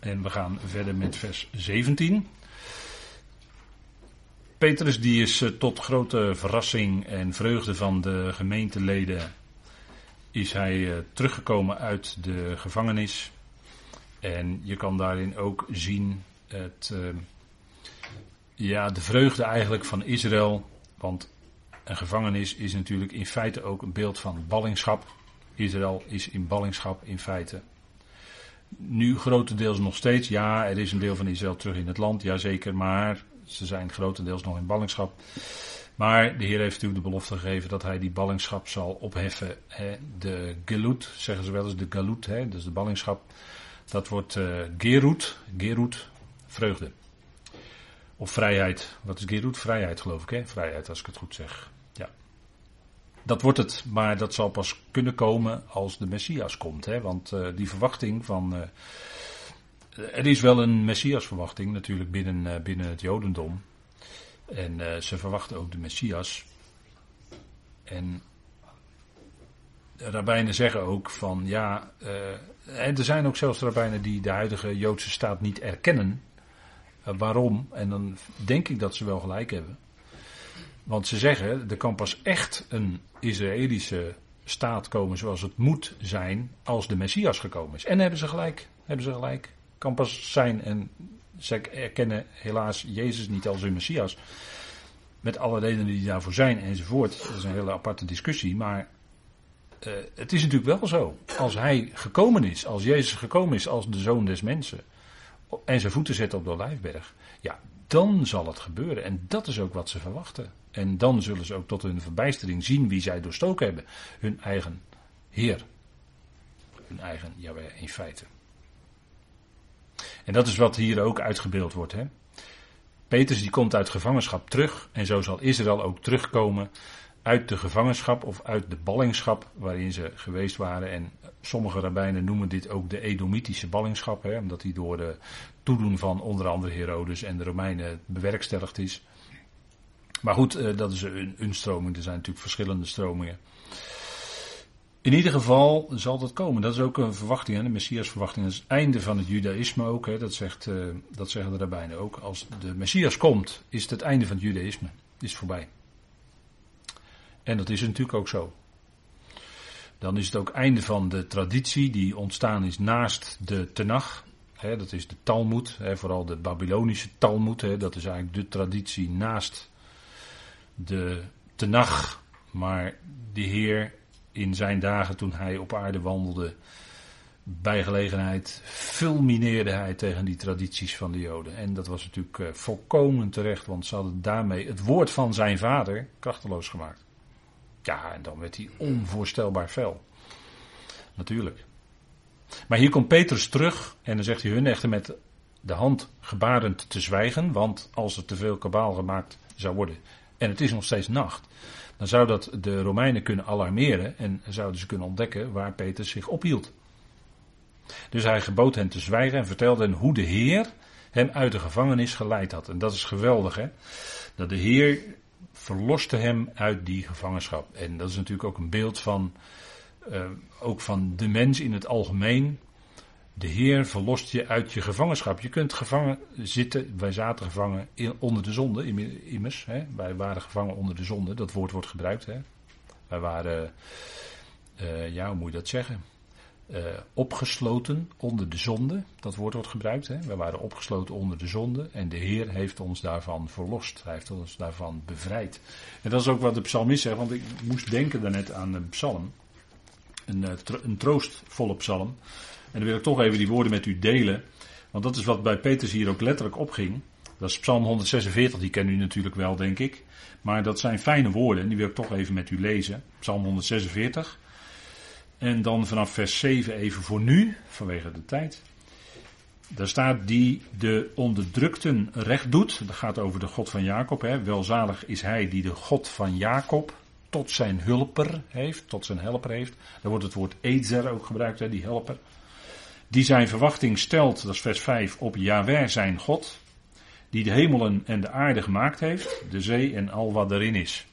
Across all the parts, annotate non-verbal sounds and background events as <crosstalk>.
En we gaan verder met vers 17. Petrus die is eh, tot grote verrassing en vreugde van de gemeenteleden is hij eh, teruggekomen uit de gevangenis. En je kan daarin ook zien het, eh, ja, de vreugde eigenlijk van Israël. Want een gevangenis is natuurlijk in feite ook een beeld van ballingschap. Israël is in ballingschap in feite. Nu grotendeels nog steeds. Ja, er is een deel van Israël terug in het land, jazeker. Maar ze zijn grotendeels nog in ballingschap. Maar de Heer heeft natuurlijk de belofte gegeven dat hij die ballingschap zal opheffen. De gelut, zeggen ze wel eens, de galut, dus de ballingschap. Dat wordt uh, gerut, gerut, vreugde. Of vrijheid. Wat is gerut? Vrijheid geloof ik, hè? Vrijheid, als ik het goed zeg. Dat wordt het, maar dat zal pas kunnen komen als de Messias komt. Hè? Want uh, die verwachting van... Uh, er is wel een Messiasverwachting natuurlijk binnen, uh, binnen het Jodendom. En ze verwachten ook de Messias. En de rabbijnen zeggen ook van ja. En er zijn ook zelfs rabbijnen die de huidige Joodse staat niet erkennen. Waarom? En dan denk ik dat ze wel gelijk hebben. Want ze zeggen, er kan pas echt een Israëlische staat komen zoals het moet zijn als de Messias gekomen is. En hebben ze gelijk. Hebben ze gelijk. Kan pas zijn en ze erkennen helaas Jezus niet als hun Messias. Met alle redenen die daarvoor zijn enzovoort. Dat is een hele aparte discussie. Maar uh, het is natuurlijk wel zo. Als hij gekomen is, als Jezus gekomen is als de zoon des mensen. En zijn voeten zet op de olijfberg. Ja, dan zal het gebeuren. En dat is ook wat ze verwachten. En dan zullen ze ook tot hun verbijstering zien wie zij doorstoken hebben. Hun eigen Heer. Hun eigen Jaweh in feite. En dat is wat hier ook uitgebeeld wordt. Hè? Petrus die komt uit gevangenschap terug en zo zal Israël ook terugkomen uit de gevangenschap of uit de ballingschap waarin ze geweest waren. En sommige rabbijnen noemen dit ook de Edomitische ballingschap, hè, omdat die door de toedoen van onder andere Herodes en de Romeinen bewerkstelligd is. Maar goed, eh, dat is een, een stroming. Er zijn natuurlijk verschillende stromingen. In ieder geval zal dat komen. Dat is ook een verwachting, hè? de Messias-verwachting. Dat is het einde van het Judaïsme ook. Hè? Dat, zegt, uh, dat zeggen de rabbijnen ook. Als de Messias komt, is het het einde van het Judaïsme. Is voorbij. En dat is natuurlijk ook zo. Dan is het ook einde van de traditie die ontstaan is naast de Tenach. Hè? Dat is de Talmud, hè? vooral de Babylonische Talmud. Hè? Dat is eigenlijk de traditie naast de Tenach. Maar de Heer in zijn dagen toen hij op aarde wandelde, bij gelegenheid fulmineerde hij tegen die tradities van de Joden. En dat was natuurlijk uh, volkomen terecht, want ze hadden daarmee het woord van zijn vader krachteloos gemaakt. Ja, en dan werd hij onvoorstelbaar fel. Natuurlijk. Maar hier komt Petrus terug en dan zegt hij hun echter met de hand gebarend te zwijgen, want als er te veel kabaal gemaakt zou worden, en het is nog steeds nacht, dan zou dat de Romeinen kunnen alarmeren en zouden ze kunnen ontdekken waar Petrus zich ophield. Dus hij gebood hen te zwijgen en vertelde hen hoe de Heer hem uit de gevangenis geleid had. En dat is geweldig, hè? Dat de Heer verloste hem uit die gevangenschap. En dat is natuurlijk ook een beeld van, uh, ook van de mens in het algemeen. De Heer verlost je uit je gevangenschap. Je kunt gevangen zitten. Wij zaten gevangen in, onder de zonde, immers. Hè. Wij waren gevangen onder de zonde. Dat woord wordt gebruikt. Hè. Wij waren, uh, ja, hoe moet je dat zeggen? Uh, opgesloten onder de zonde. Dat woord wordt gebruikt. Hè. Wij waren opgesloten onder de zonde. En de Heer heeft ons daarvan verlost. Hij heeft ons daarvan bevrijd. En dat is ook wat de psalmist zegt. Want ik moest denken daarnet aan een psalm. Een, een troostvolle psalm. En dan wil ik toch even die woorden met u delen. Want dat is wat bij Petrus hier ook letterlijk opging. Dat is Psalm 146, die kennen u natuurlijk wel, denk ik. Maar dat zijn fijne woorden en die wil ik toch even met u lezen. Psalm 146. En dan vanaf vers 7 even voor nu, vanwege de tijd. Daar staat die de onderdrukten recht doet. Dat gaat over de God van Jacob. Hè. Welzalig is hij die de God van Jacob tot zijn hulper heeft, tot zijn helper heeft. Daar wordt het woord Ezer ook gebruikt, hè, die helper die zijn verwachting stelt, dat is vers 5, op Yahweh zijn God, die de hemelen en de aarde gemaakt heeft, de zee en al wat erin is.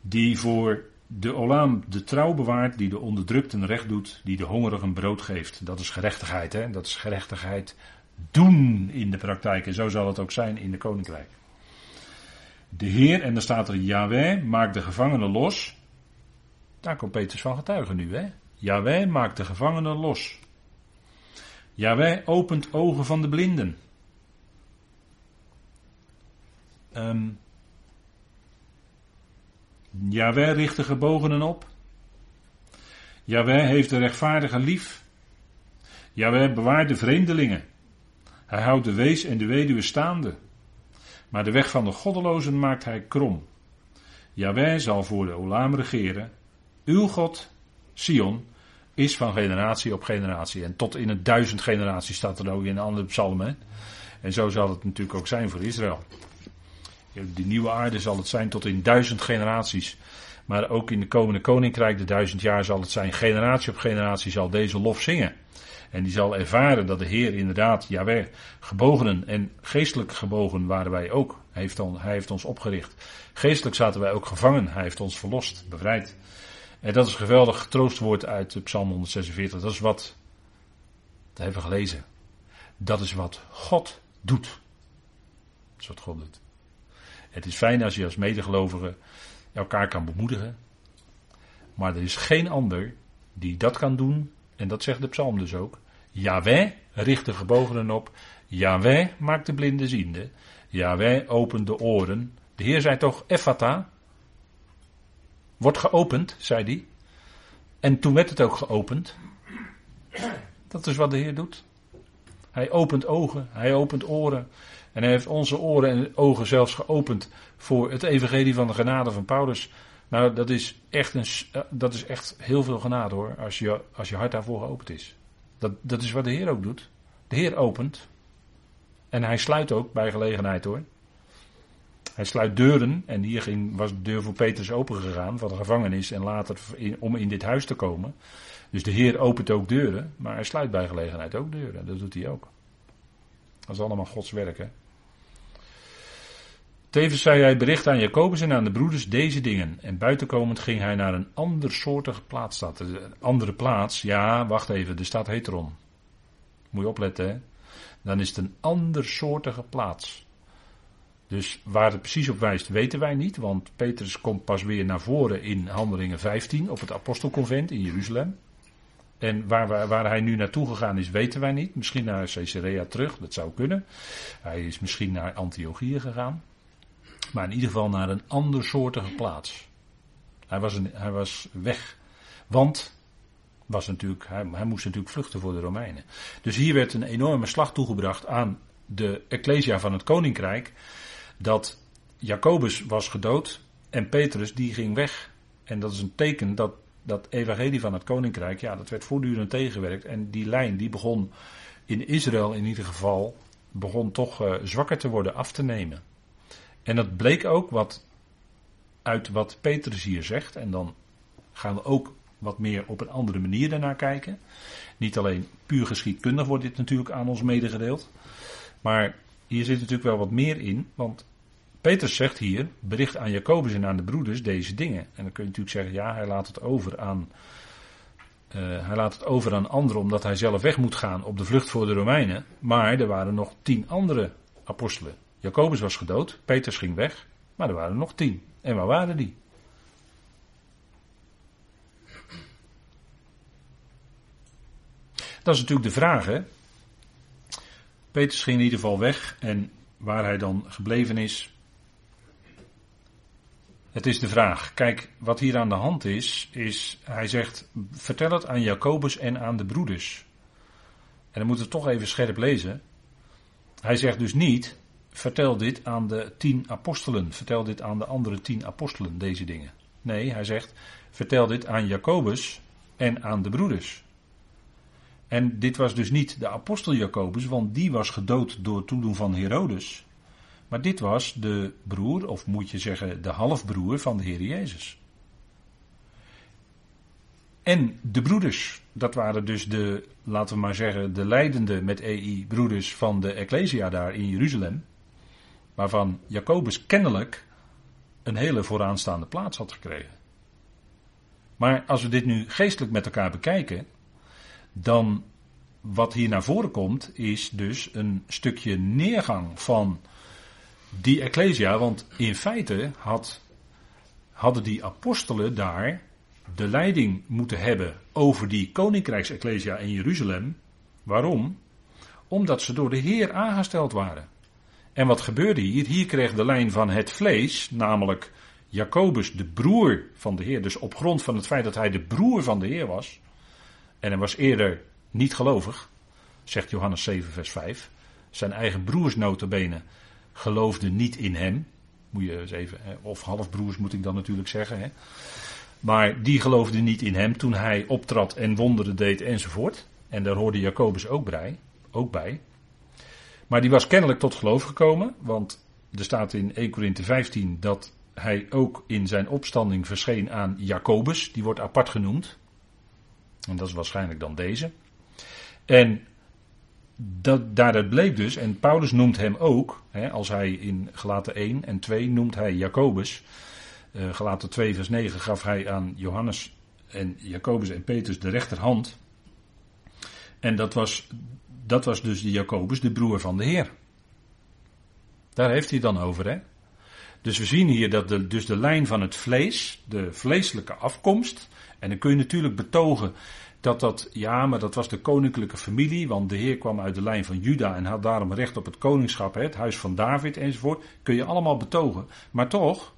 Die voor de Olaam de trouw bewaart, die de onderdrukten recht doet, die de hongerigen brood geeft. Dat is gerechtigheid, hè? Dat is gerechtigheid doen in de praktijk. En zo zal het ook zijn in de koninkrijk. De Heer, en dan staat er Yahweh, maakt de gevangenen los. Daar komt Petrus van getuigen nu, hè? Yahweh maakt de gevangenen los. Yahweh opent ogen van de blinden. Um, Yahweh richt de gebogenen op. Yahweh heeft de rechtvaardige lief. Yahweh bewaart de vreemdelingen. Hij houdt de wees en de weduwe staande. Maar de weg van de goddelozen maakt hij krom. Yahweh zal voor de Olam regeren. Uw God, Sion, is van generatie op generatie. En tot in het duizend generaties staat er ook in andere psalmen. En zo zal het natuurlijk ook zijn voor Israël. Die nieuwe aarde zal het zijn tot in duizend generaties. Maar ook in de komende koninkrijk, de duizend jaar, zal het zijn. Generatie op generatie zal deze lof zingen. En die zal ervaren dat de Heer inderdaad, Jaweh, gebogenen en geestelijk gebogen waren wij ook. Hij heeft, hij heeft ons opgericht. Geestelijk zaten wij ook gevangen. Hij heeft ons verlost, bevrijd. En dat is een geweldig troostwoord uit Psalm 146. Dat is wat, dat hebben we gelezen. Dat is wat God doet. Dat is wat God doet. Het is fijn als je als medegelovige elkaar kan bemoedigen. Maar er is geen ander die dat kan doen. En dat zegt de psalm dus ook. Yahweh richt de gebogenen op. Yahweh maakt de blinden ziende. Yahweh opent de oren. De Heer zei toch, Ephata. Wordt geopend, zei hij. En toen werd het ook geopend. Dat is wat de Heer doet. Hij opent ogen, hij opent oren. En hij heeft onze oren en ogen zelfs geopend voor het evangelie van de genade van Paulus. Nou, dat is echt, een, eh, dat is echt heel veel genade hoor, als je, als je hart daarvoor geopend is. Dat, dat is wat de Heer ook doet. De Heer opent. En hij sluit ook bij gelegenheid hoor. Hij sluit deuren. En hier ging, was de deur voor Petrus opengegaan van de gevangenis. En later om in dit huis te komen. Dus de Heer opent ook deuren. Maar hij sluit bij gelegenheid ook deuren. Dat doet hij ook. Dat is allemaal Gods werk hè. Tevens zei hij bericht aan Jacobus en aan de broeders deze dingen. En buitenkomend ging hij naar een andersoortige plaats. Staat Een andere plaats, ja, wacht even, de stad Heteron. Moet je opletten, hè. Dan is het een andersoortige plaats. Dus waar het precies op wijst, weten wij niet. Want Petrus komt pas weer naar voren in Handelingen 15 op het apostelconvent in Jeruzalem. En waar, waar, waar, hij nu naartoe gegaan is, weten wij niet. Misschien naar Caesarea terug, dat zou kunnen. Hij is misschien naar Antiochië gegaan. Maar in ieder geval naar een andersoortige plaats. Hij was, een, hij was weg. Want was natuurlijk, hij, moest natuurlijk vluchten voor de Romeinen. Dus hier werd een enorme slag toegebracht aan de Ecclesia van het Koninkrijk. Dat Jacobus was gedood en Petrus die ging weg. En dat is een teken dat dat evangelie van het Koninkrijk, ja, dat werd voortdurend tegengewerkt. En die lijn die begon in Israël in ieder geval, begon toch uh, zwakker te worden, af te nemen. En dat bleek ook wat uit wat Petrus hier zegt. En dan gaan we ook wat meer op een andere manier daarnaar kijken. Niet alleen puur geschiedkundig wordt dit natuurlijk aan ons medegedeeld. Maar hier zit natuurlijk wel wat meer in. Want Petrus zegt hier, bericht aan Jacobus en aan de broeders deze dingen. En dan kun je natuurlijk zeggen, ja, hij laat het over aan, uh, hij laat het over aan anderen omdat hij zelf weg moet gaan op de vlucht voor de Romeinen. Maar er waren nog tien andere apostelen. Jacobus was gedood, Petrus ging weg, maar er waren nog tien. En waar waren die? Dat is natuurlijk de vraag, hè? Petrus ging in ieder geval weg en waar hij dan gebleven is. Het is de vraag. Kijk, wat hier aan de hand is, is hij zegt: vertel het aan Jacobus en aan de broeders. En dan moeten we toch even scherp lezen. Hij zegt dus niet: vertel dit aan de tien apostelen. Vertel dit aan de andere tien apostelen, deze dingen. Nee, hij zegt, vertel dit aan Jacobus en aan de broeders. En dit was dus niet de apostel Jacobus, want die was gedood door toedoen van Herodes. Maar dit was de broer, of moet je zeggen de halfbroer van de Heer Jezus. En de broeders, dat waren dus de, laten we maar zeggen, de leidende met EI broeders van de Ecclesia daar in Jeruzalem waarvan Jacobus kennelijk een hele vooraanstaande plaats had gekregen. Maar als we dit nu geestelijk met elkaar bekijken, dan wat hier naar voren komt, is dus een stukje neergang van die Ecclesia. Want in feite had, hadden die apostelen daar de leiding moeten hebben over die koninkrijks-Ecclesia in Jeruzalem. Waarom? Omdat ze door de Heer aangesteld waren. En wat gebeurde hier? Hier kreeg de lijn van het vlees, namelijk Jacobus, de broer van de Heer. Dus op grond van het feit dat hij de broer van de Heer was. En hij was eerder niet gelovig, zegt Johannes 7, vers 5. Zijn eigen broers notabene geloofden niet in hem. Moet je eens even, of halfbroers moet ik dan natuurlijk zeggen. Hè. Maar die geloofden niet in hem toen hij optrad en wonderen deed enzovoort. En daar hoorde Jacobus ook bij. Ook bij. Maar die was kennelijk tot geloof gekomen, want er staat in 1 Korinthe 15 dat hij ook in zijn opstanding verscheen aan Jacobus, die wordt apart genoemd. En dat is waarschijnlijk dan deze. En dat, daaruit bleek dus, en Paulus noemt hem ook, hè, als hij in Gelaten 1 en 2 noemt hij Jacobus. Uh, Gelaten 2 vers 9 gaf hij aan Johannes en Jacobus en Petrus de rechterhand. En dat was, dat was dus de Jacobus, de broer van de Heer. Daar heeft hij dan over, hè. Dus we zien hier dat de, dus de lijn van het vlees, de vleeselijke afkomst, en dan kun je natuurlijk betogen dat dat, ja, maar dat was de koninklijke familie, want de Heer kwam uit de lijn van Juda en had daarom recht op het koningschap, het huis van David enzovoort. Kun je allemaal betogen. Maar toch,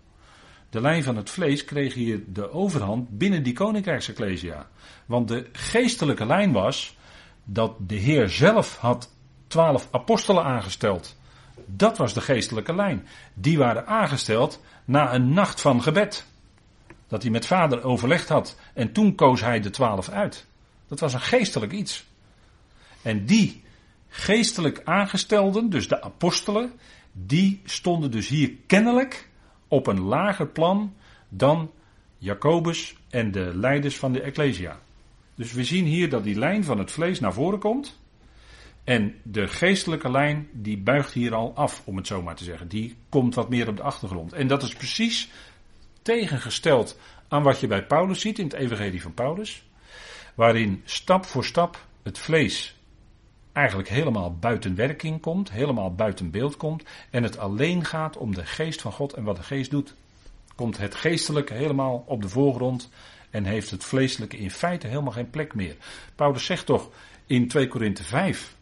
de lijn van het vlees kreeg hier de overhand binnen die koninkrijksecclesia. Want de geestelijke lijn was dat de Heer zelf had twaalf apostelen aangesteld. Dat was de geestelijke lijn. Die waren aangesteld na een nacht van gebed. Dat hij met vader overlegd had. En toen koos hij de twaalf uit. Dat was een geestelijk iets. En die geestelijk aangestelden, dus de apostelen, die stonden dus hier kennelijk op een lager plan dan Jacobus en de leiders van de Ecclesia. Dus we zien hier dat die lijn van het vlees naar voren komt. En de geestelijke lijn, die buigt hier al af, om het zo maar te zeggen. Die komt wat meer op de achtergrond. En dat is precies tegengesteld aan wat je bij Paulus ziet in het Evangelie van Paulus. Waarin stap voor stap het vlees eigenlijk helemaal buiten werking komt, helemaal buiten beeld komt. En het alleen gaat om de geest van God en wat de geest doet. Komt het geestelijke helemaal op de voorgrond en heeft het vleeselijke in feite helemaal geen plek meer. Paulus zegt toch in 2 Korinthe 5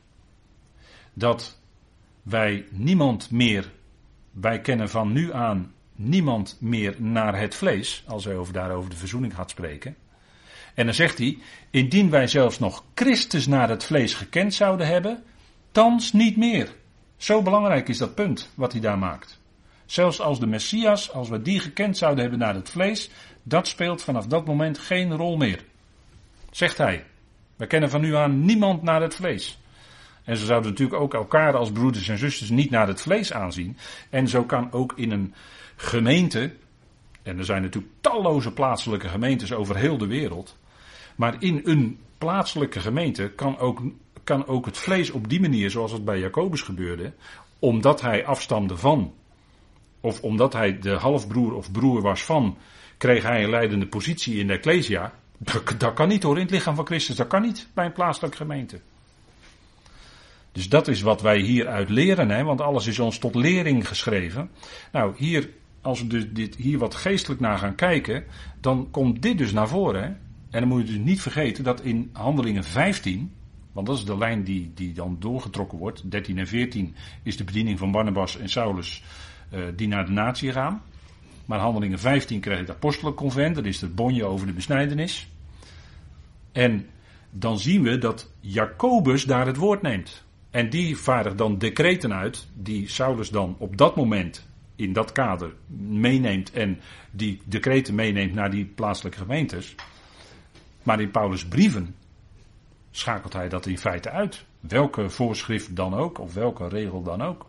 dat wij niemand meer, wij kennen van nu aan niemand meer naar het vlees, als hij over, daarover de verzoening gaat spreken. En dan zegt hij, indien wij zelfs nog Christus naar het vlees gekend zouden hebben, thans niet meer. Zo belangrijk is dat punt wat hij daar maakt. Zelfs als de Messias, als we die gekend zouden hebben naar het vlees, dat speelt vanaf dat moment geen rol meer. Zegt hij. We kennen van nu aan niemand naar het vlees. En ze zouden natuurlijk ook elkaar als broeders en zusters niet naar het vlees aanzien. En zo kan ook in een gemeente, en er zijn natuurlijk talloze plaatselijke gemeentes over heel de wereld. Maar in een plaatselijke gemeente kan ook, kan ook het vlees op die manier, zoals het bij Jacobus gebeurde, omdat hij afstamde van, of omdat hij de halfbroer of broer was van, kreeg hij een leidende positie in de Ecclesia. Dat, kan niet hoor, in het lichaam van Christus, dat kan niet bij een plaatselijke gemeente. Dus dat is wat wij hieruit leren, hè, want alles is ons tot lering geschreven. Nou, hier, als we dus dit, hier wat geestelijk naar gaan kijken, dan komt dit dus naar voren. Hè. En dan moet je dus niet vergeten dat in Handelingen 15, want dat is de lijn die, die dan doorgetrokken wordt, 13 en 14 is de bediening van Barnabas en Saulus uh, die naar de natie gaan. Maar Handelingen 15 krijg je het apostelenconvent, dat is het bonje over de besnijdenis. En dan zien we dat Jacobus daar het woord neemt. En die vaardigt dan decreten uit, die Saulus dan op dat moment in dat kader meeneemt en die decreten meeneemt naar die plaatselijke gemeentes. Maar in Paulus' brieven schakelt hij dat in feite uit. Welke voorschrift dan ook, of welke regel dan ook.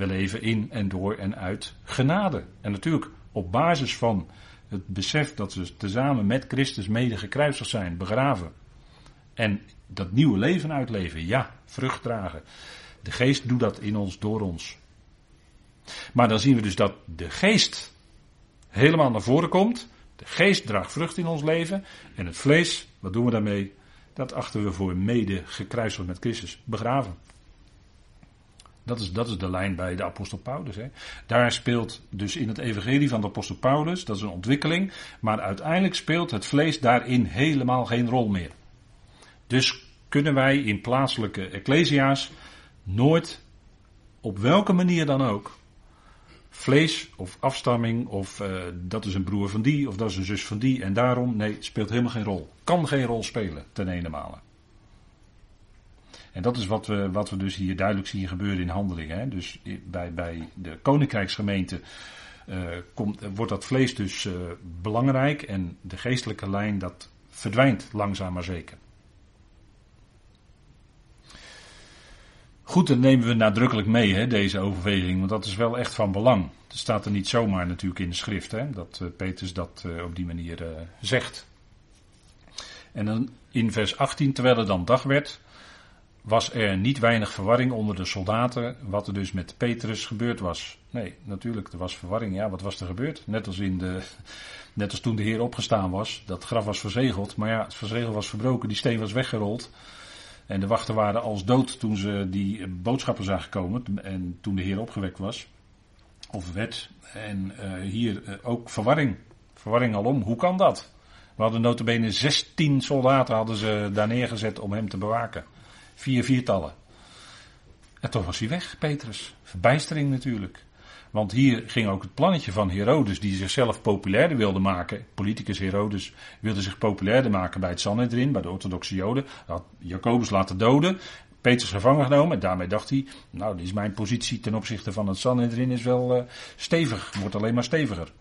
We leven in en door en uit genade. En natuurlijk op basis van het besef dat we tezamen met Christus mede gekruisigd zijn, begraven. En dat nieuwe leven uitleven. Ja, vrucht dragen. De geest doet dat in ons, door ons. Maar dan zien we dus dat de geest helemaal naar voren komt. De geest draagt vrucht in ons leven. En het vlees, wat doen we daarmee? Dat achten we voor mede gekruisigd met Christus. Begraven. Dat is, dat is de lijn bij de apostel Paulus. Hè. Daar speelt dus in het evangelie van de apostel Paulus, dat is een ontwikkeling, maar uiteindelijk speelt het vlees daarin helemaal geen rol meer. Dus kunnen wij in plaatselijke ecclesia's nooit, op welke manier dan ook, vlees of afstamming of uh, dat is een broer van die of dat is een zus van die en daarom, nee, speelt helemaal geen rol. Kan geen rol spelen ten ene. En dat is wat we, wat we dus hier duidelijk zien gebeuren in handelingen. Hè? Dus bij, bij de koninkrijksgemeente uh, komt, wordt dat vlees dus uh, belangrijk en de geestelijke lijn dat verdwijnt langzaam maar zeker. Goed, dat nemen we nadrukkelijk mee, hè, deze overweging, want dat is wel echt van belang. Het staat er niet zomaar natuurlijk in de schrift, hè, dat uh, Petrus dat op die manier zegt. En dan in vers 18, terwijl het dan dag werd, was er niet weinig verwarring onder de soldaten, wat er dus met Petrus gebeurd was. Nee, natuurlijk, er was verwarring. Ja, wat was er gebeurd? Net als, in de, <laughs> net als toen de Heer opgestaan was, dat graf was verzegeld, maar ja, het verzegel was verbroken, die steen was weggerold. En de wachten waren als dood toen ze die boodschappen zagen komen en toen de Heer opgewekt was. Of werd. En uh, hier uh, ook verwarring. Verwarring alom. Hoe kan dat? We hadden notabene 16 soldaten hadden ze daar neergezet om hem te bewaken. Vier viertallen. En toch was hij weg, Petrus. Verbijstering natuurlijk. Want hier ging ook het plannetje van Herodes, die zichzelf populairder wilde maken. Politicus Herodes wilde zich populairder maken bij het Sanhedrin, bij de orthodoxe Joden. Had Jacobus laten doden. Petrus gevangen genomen. En daarmee dacht hij, nou, dit is mijn positie ten opzichte van het Sanhedrin is wel uh, stevig. Wordt alleen maar steviger.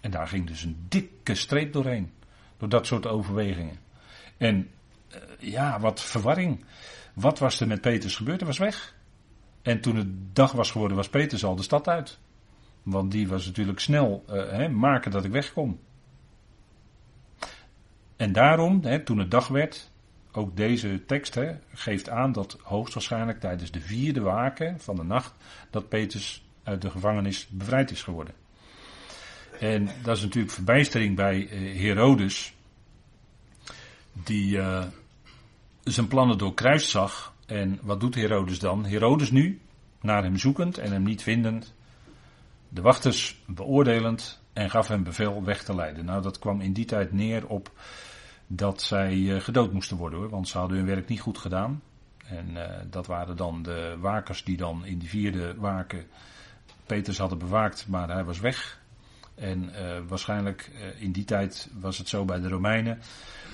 En daar ging dus een dikke streep doorheen. Door dat soort overwegingen. En ja, wat verwarring. Wat was er met Petrus gebeurd? Hij was weg. En toen het dag was geworden, was Petrus al de stad uit. Want die was natuurlijk snel hè, maken dat ik wegkom. En daarom, toen het dag werd, ook deze tekst hè, geeft aan dat hoogstwaarschijnlijk tijdens de vierde waken van de nacht, dat Petrus uit de gevangenis bevrijd is geworden. En dat is natuurlijk verbijstering bij uh, Herodes, die uh, zijn plannen doorkruist zag en wat doet Herodes dan? Herodes nu, naar hem zoekend en hem niet vindend, de wachters beoordelend en gaf hem bevel weg te leiden. Nou, dat kwam in die tijd neer op dat zij uh, gedood moesten worden want ze hadden hun werk niet goed gedaan. En uh, dat waren dan de wakers die dan in die vierde waken Peters hadden bewaakt, maar hij was weg. En waarschijnlijk in die tijd was het zo bij de Romeinen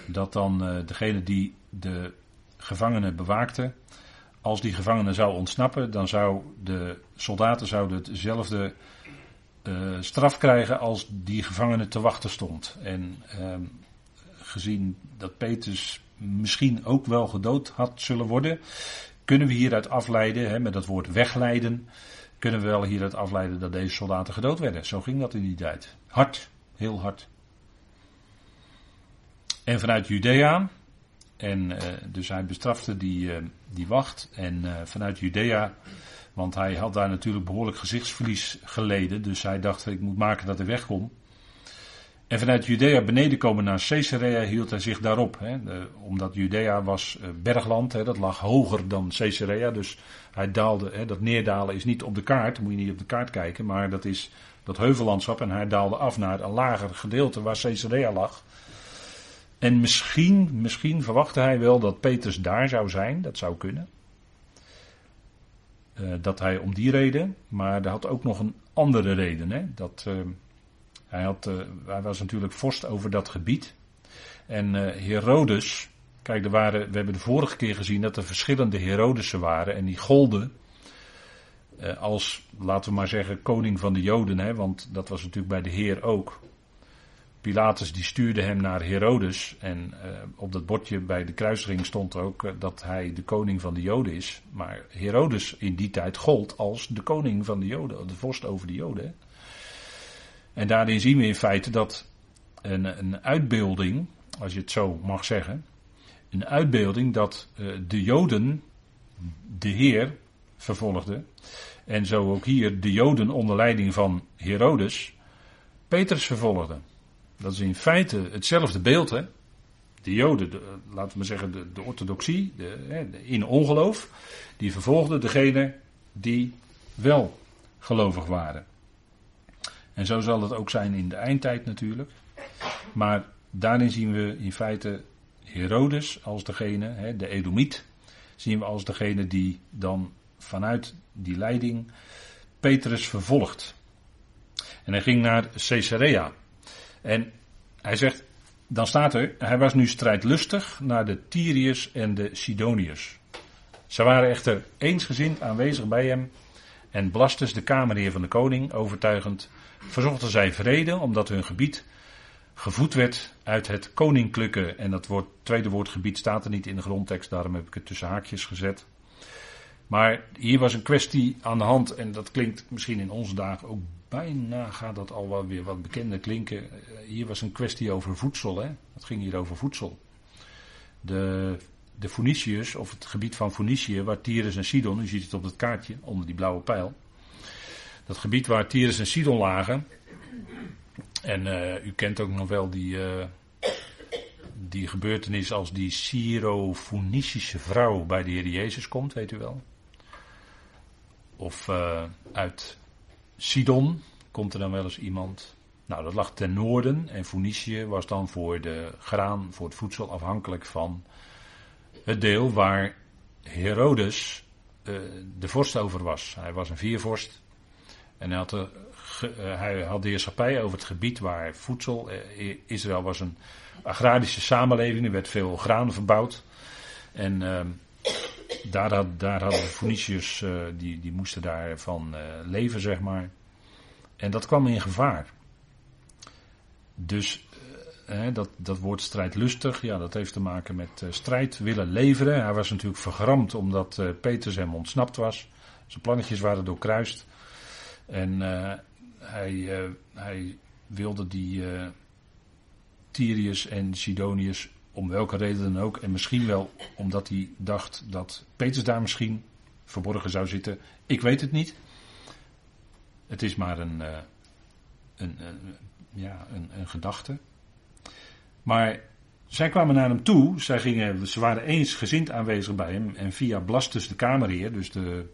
dat dan degene die de gevangenen bewaakte, als die gevangene zou ontsnappen, dan zou de soldaten zouden hetzelfde uh, straf krijgen als die gevangene te wachten stond. En uh, gezien dat Petrus misschien ook wel gedood had zullen worden, kunnen we hieruit afleiden, hè, met dat woord wegleiden, kunnen we wel hieruit afleiden dat deze soldaten gedood werden. Zo ging dat in die tijd. Hard, heel hard. En vanuit Judea, en uh, dus hij bestrafte die, uh, die wacht. En uh, vanuit Judea, want hij had daar natuurlijk behoorlijk gezichtsverlies geleden. Dus hij dacht, ik moet maken dat hij wegkom. En vanuit Judea beneden komen naar Caesarea hield hij zich daarop. Hè, omdat Judea was bergland, hè, dat lag hoger dan Caesarea. Dus hij daalde, hè, dat neerdalen is niet op de kaart, moet je niet op de kaart kijken. Maar dat is dat heuvellandschap en hij daalde af naar een lager gedeelte waar Caesarea lag. En misschien, misschien verwachtte hij wel dat Petrus daar zou zijn, dat zou kunnen. Uh, dat hij om die reden, maar hij had ook nog een andere reden. Hè? Dat, uh, hij, had, uh, hij was natuurlijk vorst over dat gebied. En Herodes, kijk, er waren, we hebben de vorige keer gezien dat er verschillende Herodesen waren en die golden als, laten we maar zeggen, koning van de Joden, hè? want dat was natuurlijk bij de Heer ook. Pilatus die stuurde hem naar Herodes. En uh, op dat bordje bij de kruising stond ook uh, dat hij de koning van de Joden is. Maar Herodes in die tijd gold als de koning van de Joden, de vorst over de Joden. En daarin zien we in feite dat een, een uitbeelding, als je het zo mag zeggen, een uitbeelding dat uh, de Joden de Heer vervolgden. En zo ook hier de Joden onder leiding van Herodes Petrus vervolgden. Dat is in feite hetzelfde beeld, hè. De Joden, de, laten we maar zeggen de, de orthodoxie, de, in ongeloof, die vervolgden degene die wel gelovig waren. En zo zal het ook zijn in de eindtijd natuurlijk. Maar daarin zien we in feite Herodes als degene, hè, de Edomiet, zien we als degene die dan vanuit die leiding Petrus vervolgt. En hij ging naar Caesarea. En hij zegt, dan staat er, hij was nu strijdlustig naar de Tyriërs en de Sidoniërs. Ze waren echter eensgezind aanwezig bij hem. En Blastus, de kamerheer van de koning, overtuigend, verzochten zij vrede, omdat hun gebied gevoed werd uit het koninklijke. En dat woord, tweede woord gebied staat er niet in de grondtekst, daarom heb ik het tussen haakjes gezet. Maar hier was een kwestie aan de hand, en dat klinkt misschien in onze dagen ook bijna, gaat dat al weer wat bekender klinken. Hier was een kwestie over voedsel, hè? het ging hier over voedsel. De, de Phoeniciërs, of het gebied van Phoenicië, waar Tyrus en Sidon, u ziet het op het kaartje onder die blauwe pijl. Dat gebied waar Tyrus en Sidon lagen, en uh, u kent ook nog wel die, uh, die gebeurtenis als die Syro-Phoenicische vrouw bij de Heer Jezus komt, weet u wel. Of uit Sidon komt er dan wel eens iemand. Nou, dat lag ten noorden en Phoenicië was dan voor de graan, voor het voedsel afhankelijk van het deel waar Herodes de vorst over was. Hij was een viervorst en hij had de eh, hij had heerschappij over het gebied waar voedsel. Uh, Israël was een agrarische samenleving, er werd veel graan verbouwd. En ehm, daar, had, daar hadden de Phoeniciërs, uh, die, die moesten daarvan leven, zeg maar. En dat kwam in gevaar. Dus dat, dat woord strijdlustig, ja, dat heeft te maken met strijd willen leveren. Hij was natuurlijk vergramd omdat Petrus hem ontsnapt was. Zijn plannetjes waren doorkruist. En hij, uh, hij wilde die uh, Tyrius en Sidonius om welke reden dan ook. En misschien wel omdat hij dacht dat Peters daar misschien verborgen zou zitten. Ik weet het niet. Het is maar een, uh, een, een, ja, een, een gedachte. Maar zij kwamen naar hem toe. Zij gingen, ze waren eens gezind aanwezig bij hem. En via Blastus, de kamerheer, dus de,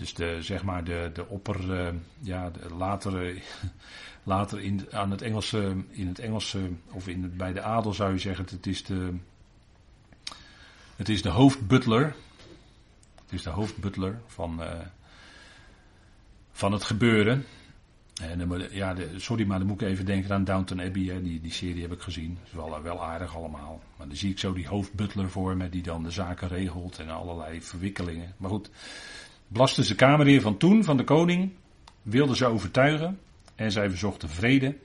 dus de, zeg maar de, de opper, uh, ja, de later, <laughs> later in, aan het Engelse, in het Engelse, of in bij de adel zou je zeggen, het is de, het is de hoofdbutler. Het is de hoofdbutler van, uh, van het gebeuren. En, ja, sorry, maar dan moet ik even denken aan Downton Abbey. Hè. Die, die serie heb ik gezien. Is wel, wel aardig allemaal. Maar dan zie ik zo die hoofdbutler voor me, die dan de zaken regelt en allerlei verwikkelingen. Maar goed, Blastus de kamerheer van toen, van de koning, wilde ze overtuigen en zij verzochten vrede,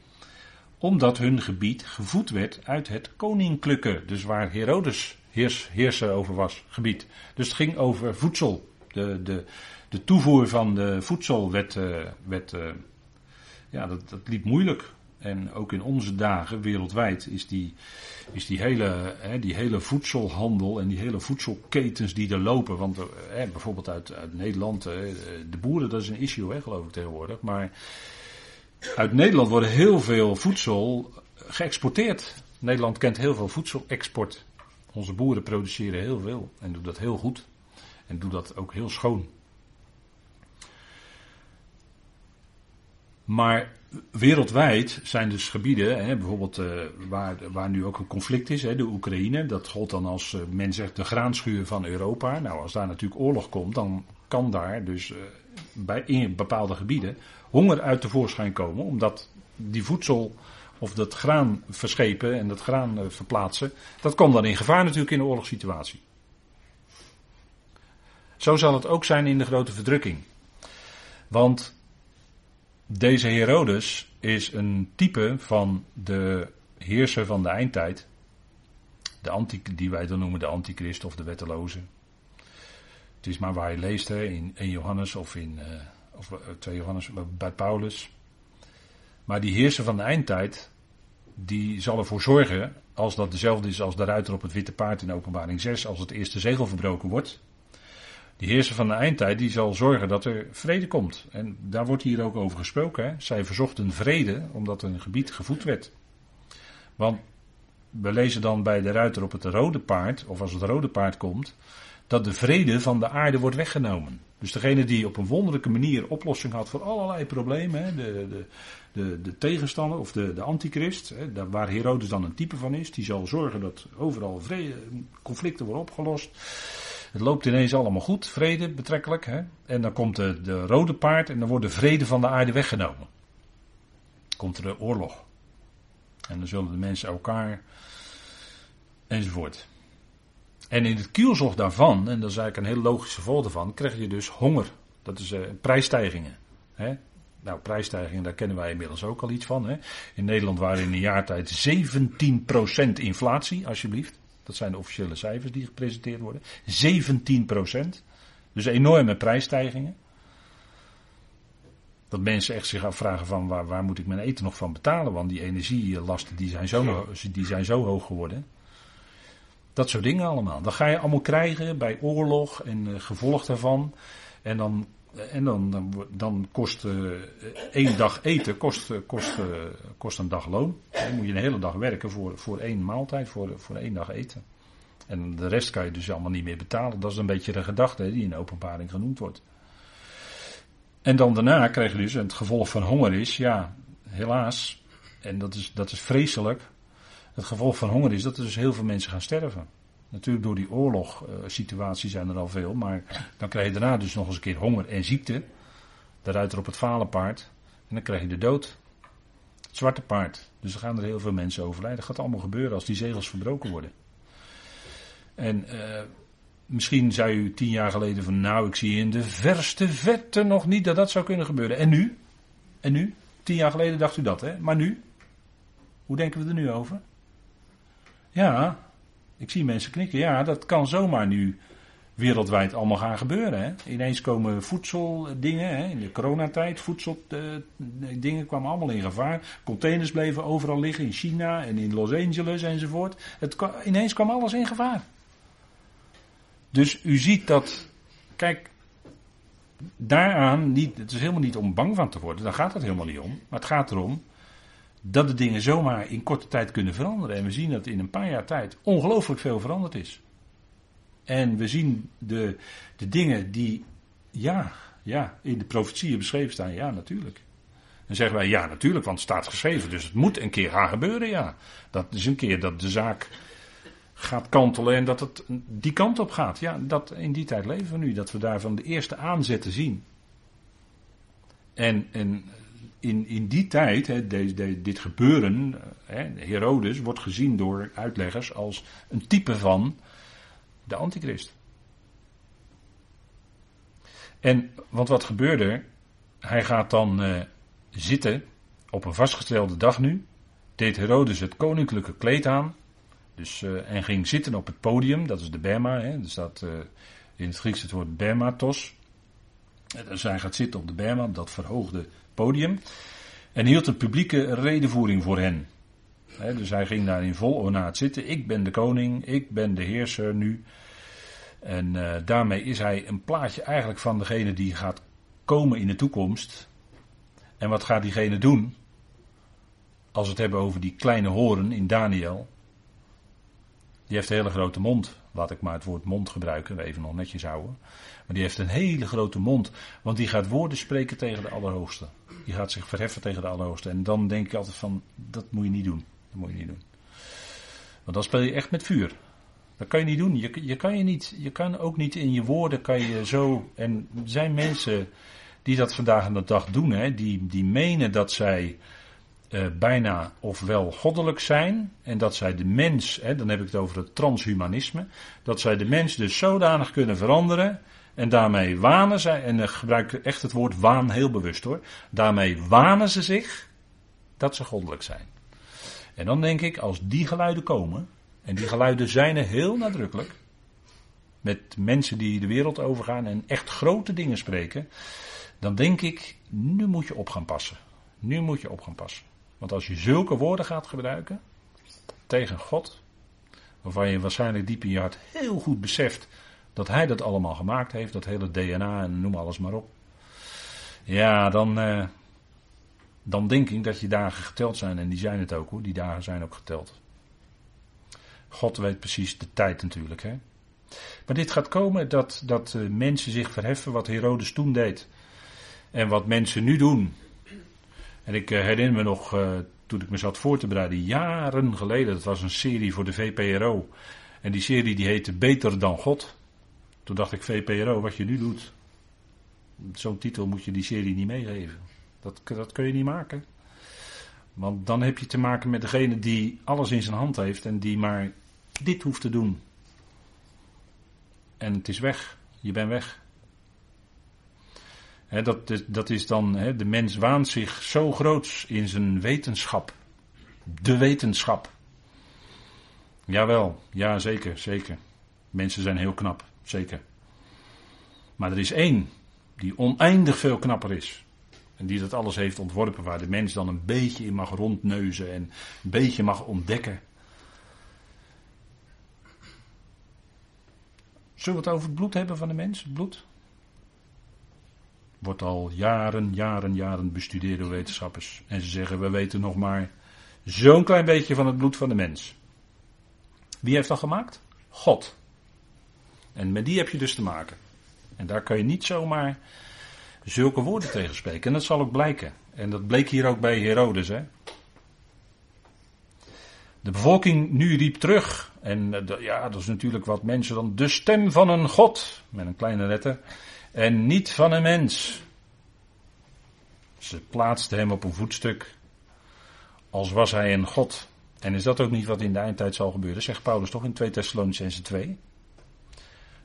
omdat hun gebied gevoed werd uit het koninklijke, dus waar Herodes heers, heerser over was, gebied. Dus het ging over voedsel. De, de, de toevoer van de voedsel werd, werd uh, ja, dat, dat liep moeilijk. En ook in onze dagen wereldwijd is die, is die, hele, hè, die hele voedselhandel en die hele voedselketens die er lopen. Want hè, bijvoorbeeld uit, Nederland, hè, de boeren, dat is een issue geloof ik tegenwoordig. Maar uit Nederland wordt heel veel voedsel geëxporteerd. Nederland kent heel veel voedselexport. Onze boeren produceren heel veel en doen dat heel goed. En doen dat ook heel schoon. Maar wereldwijd zijn dus gebieden, hè, bijvoorbeeld uh, waar, waar nu ook een conflict is, hè, de Oekraïne. Dat gold dan als, uh, men zegt, de graanschuur van Europa. Nou, als daar natuurlijk oorlog komt, dan kan daar dus uh, bij, in bepaalde gebieden honger uit tevoorschijn komen. Omdat die voedsel of dat graan verschepen en dat graan verplaatsen, dat komt dan in gevaar natuurlijk in de oorlogssituatie. Zo zal het ook zijn in de grote verdrukking. Want deze Herodes is een type van de heerser van de eindtijd. De anti, die wij dan noemen de antichrist of de wetteloze. Het is maar waar je leest hè, in 1 Johannes of in uh, of 2 eh, Johannes bij Paulus. Maar die heerser van de eindtijd, die zal ervoor zorgen, als dat dezelfde is als de ruiter op het witte paard in openbaring 6, als het eerste zegel verbroken wordt, die heerser van de eindtijd die zal zorgen dat er vrede komt. En daar wordt hier ook over gesproken. Hè? Zij verzochten vrede omdat een gebied gevoed werd. Want we lezen dan bij de ruiter op het rode paard, of als het rode paard komt, dat de vrede van de aarde wordt weggenomen. Dus degene die op een wonderlijke manier oplossing had voor allerlei problemen, hè, de, de, de, de tegenstander of de, de antichrist, hè, waar Herodes dan een type van is, die zal zorgen dat overal vrede, conflicten worden opgelost. Het loopt ineens allemaal goed, vrede betrekkelijk. Hè? En dan komt de, de rode paard en dan wordt de vrede van de aarde weggenomen. Komt er de oorlog. En dan zullen de mensen elkaar enzovoort. En in het kielzog daarvan, en dat is eigenlijk een heel logische gevolg daarvan, krijg je dus honger. Dat is uh, prijsstijgingen. Hè? Nou, prijsstijgingen, daar kennen wij inmiddels ook al iets van. Hè? In Nederland waren in een jaartijd 17% inflatie, alsjeblieft. Dat zijn de officiële cijfers die gepresenteerd worden. 17%. Dus enorme prijsstijgingen. Dat mensen echt zich afvragen van waar, waar moet ik mijn eten nog van betalen? Want die energielasten die zijn, zo, die zijn zo hoog geworden. Dat soort dingen allemaal. Dat ga je allemaal krijgen bij oorlog en uh, gevolg daarvan. En dan, en dan, dan, kost uh, één dag eten kost, kost, uh, kost een dag loon. Dan moet je een hele dag werken voor, voor één maaltijd, voor, voor één dag eten. En de rest kan je dus allemaal niet meer betalen. Dat is een beetje de gedachte die in openbaring genoemd wordt. En dan daarna krijg je dus, en het gevolg van honger is, ja, helaas, en dat is, dat is vreselijk, het gevolg van honger is dat er dus heel veel mensen gaan sterven. Natuurlijk door die oorlogssituatie zijn er al veel, maar dan krijg je daarna dus nog eens een keer honger en ziekte. De ruiter op het paard. En dan krijg je de dood. Het zwarte paard. Dus er gaan er heel veel mensen overlijden. Dat gaat allemaal gebeuren als die zegels verbroken worden. En uh, misschien zei u tien jaar geleden van nou, ik zie in de verste verte nog niet dat dat zou kunnen gebeuren. En nu? En nu? Tien jaar geleden dacht u dat, hè? Maar nu? Hoe denken we er nu over? Ja, ik zie mensen knikken. Ja, dat kan zomaar nu wereldwijd allemaal gaan gebeuren. Hè? Ineens komen voedseldingen, hè? in de coronatijd, voedseldingen eh, kwamen allemaal in gevaar. Containers bleven overal liggen in China en in Los Angeles enzovoort. Het, ineens kwam alles in gevaar. Dus u ziet dat, kijk, daaraan, niet, het is helemaal niet om bang van te worden, daar gaat het helemaal niet om. Maar het gaat erom dat de dingen zomaar in korte tijd kunnen veranderen. En we zien dat in een paar jaar tijd ongelooflijk veel veranderd is. En we zien de, de dingen die, ja, ja, in de profetieën beschreven staan, ja, natuurlijk. Dan zeggen wij, ja, natuurlijk, want het staat geschreven, dus het moet een keer gaan gebeuren, ja. Dat is een keer dat de zaak gaat kantelen en dat het die kant op gaat. Ja, dat, in die tijd leven we nu, dat we daarvan de eerste aanzetten zien. En, en in, in die tijd, hè, dit gebeuren, hè, Herodes wordt gezien door uitleggers als een type van de antichrist. En, want wat gebeurde? Hij gaat dan uh, zitten op een vastgestelde dag nu. Deed Herodes het koninklijke kleed aan. Dus, uh, en ging zitten op het podium, dat is de Berma. Hè, er staat in het Grieks het woord Bermatos. Hij gaat zitten op de Berma, dat verhoogde podium. En hield een publieke redenvoering voor hen. dus hij ging daar in vol ornaat zitten. Ik ben de koning, ik ben de heerser nu. En uh, daarmee is hij een plaatje eigenlijk van degene die gaat komen in de toekomst. En wat gaat diegene doen? Als we het hebben over die kleine horen in Daniel. Die heeft een hele grote mond. Laat ik maar het woord mond gebruiken, even nog netjes houden. Maar die heeft een hele grote mond. Want die gaat woorden spreken tegen de Allerhoogste. Die gaat zich verheffen tegen de Allerhoogste. En dan denk ik altijd van, dat moet je niet doen. Dat moet je niet doen. Want dan speel je echt met vuur. Dat kan je niet doen. Je, je, kan je, niet, je kan ook niet in je woorden kan je zo. En er zijn mensen die dat vandaag aan de dag doen. Hè, die, die menen dat zij uh, bijna ofwel goddelijk zijn. En dat zij de mens, hè, dan heb ik het over het transhumanisme. Dat zij de mens dus zodanig kunnen veranderen. En daarmee wanen zij, en ik gebruik echt het woord waan heel bewust hoor. Daarmee wanen ze zich dat ze goddelijk zijn. En dan denk ik, als die geluiden komen, en die geluiden zijn er heel nadrukkelijk, met mensen die de wereld overgaan en echt grote dingen spreken, dan denk ik, nu moet je op gaan passen. Nu moet je op gaan passen. Want als je zulke woorden gaat gebruiken tegen God, waarvan je waarschijnlijk diep in je hart heel goed beseft dat hij dat allemaal gemaakt heeft, dat hele DNA en noem alles maar op. Ja, dan, uh, dan denk ik dat je dagen geteld zijn. En die zijn het ook hoor, die dagen zijn ook geteld. God weet precies de tijd natuurlijk. Hè? Maar dit gaat komen dat, dat uh, mensen zich verheffen wat Herodes toen deed. En wat mensen nu doen. En ik uh, herinner me nog, uh, toen ik me zat voor te bereiden, jaren geleden, dat was een serie voor de VPRO. En die serie die heette Beter dan God. Toen dacht ik, VPRO, wat je nu doet. Zo'n titel moet je die serie niet meegeven. Dat, dat kun je niet maken. Want dan heb je te maken met degene die alles in zijn hand heeft en die maar dit hoeft te doen. En het is weg. Je bent weg. Dat, dat is dan, de mens waant zich zo groots in zijn wetenschap. De wetenschap. Jawel, ja zeker, zeker. Mensen zijn heel knap, zeker. Maar er is één die oneindig veel knapper is. En die dat alles heeft ontworpen, waar de mens dan een beetje in mag rondneuzen en een beetje mag ontdekken. Zullen we het over het bloed hebben van de mens? Het bloed? Wordt al jaren, jaren, jaren bestudeerd door wetenschappers. En ze zeggen, we weten nog maar zo'n klein beetje van het bloed van de mens. Wie heeft dat gemaakt? God. En met die heb je dus te maken. En daar kan je niet zomaar zulke woorden tegen spreken. En dat zal ook blijken. En dat bleek hier ook bij Herodes. Hè? De bevolking nu riep terug. En eh, ja, dat is natuurlijk wat mensen dan. De stem van een God. Met een kleine letter. En niet van een mens. Ze plaatsten hem op een voetstuk. Als was hij een God. En is dat ook niet wat in de eindtijd zal gebeuren? Zegt Paulus toch in 2 Thessalonicense 2.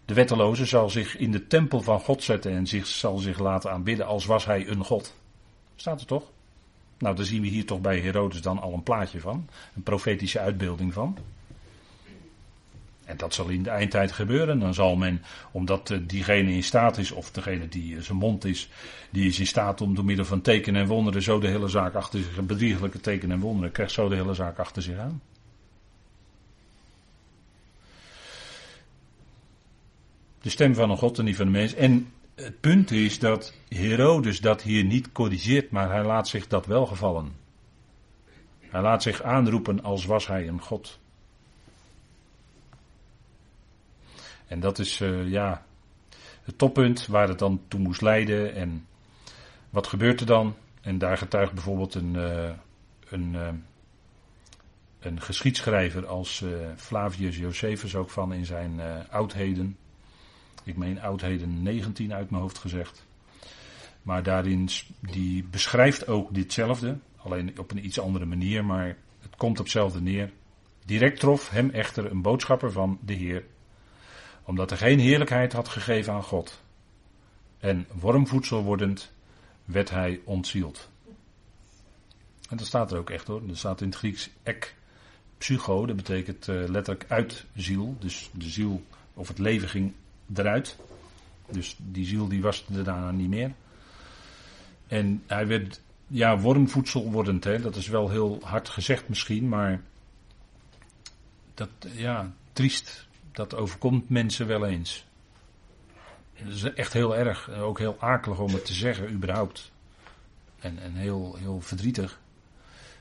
De wetteloze zal zich in de tempel van God zetten en zich, zal zich laten aanbidden als was hij een God. Staat er toch? Nou, daar zien we hier toch bij Herodes dan al een plaatje van. Een profetische uitbeelding van. En dat zal in de eindtijd gebeuren. Dan zal men, omdat eh, diegene in staat is, of degene die eh, zijn mond is, die is in staat om door middel van tekenen en wonderen zo de hele zaak achter zich, bedriegelijke tekenen en wonderen, krijgt zo de hele zaak achter zich aan. De stem van een God en niet van de mens. En het punt is dat Herodes dat hier niet corrigeert, maar hij laat zich dat wel gevallen. Hij laat zich aanroepen als was hij een God. En dat is uh, ja, het toppunt waar het dan toe moest leiden. En wat gebeurt er dan? En daar getuigt bijvoorbeeld een, uh, een, uh, een geschiedschrijver als Flavius Josephus ook van in zijn oudheden. Ik meen oudheden 19 uit mijn hoofd gezegd. Maar daarin die beschrijft ook ditzelfde, alleen op een iets andere manier, maar het komt op hetzelfde neer. Direct trof hem echter een boodschapper van de Heer, omdat er geen heerlijkheid had gegeven aan God. En wormvoedsel wordend werd hij ontzield. En dat staat er ook echt hoor. Dat staat in het Grieks ek psycho, dat betekent uh, letterlijk uit ziel. Dus de ziel of het leven ging eruit. Dus die ziel die was er daarna niet meer. En hij werd, ja, wormvoedsel wordend. Hè? Dat is wel heel hard gezegd misschien, maar dat, ja, triest. Dat overkomt mensen wel eens. Dat is echt heel erg. Ook heel akelig om het te zeggen, überhaupt. En, en heel, heel verdrietig.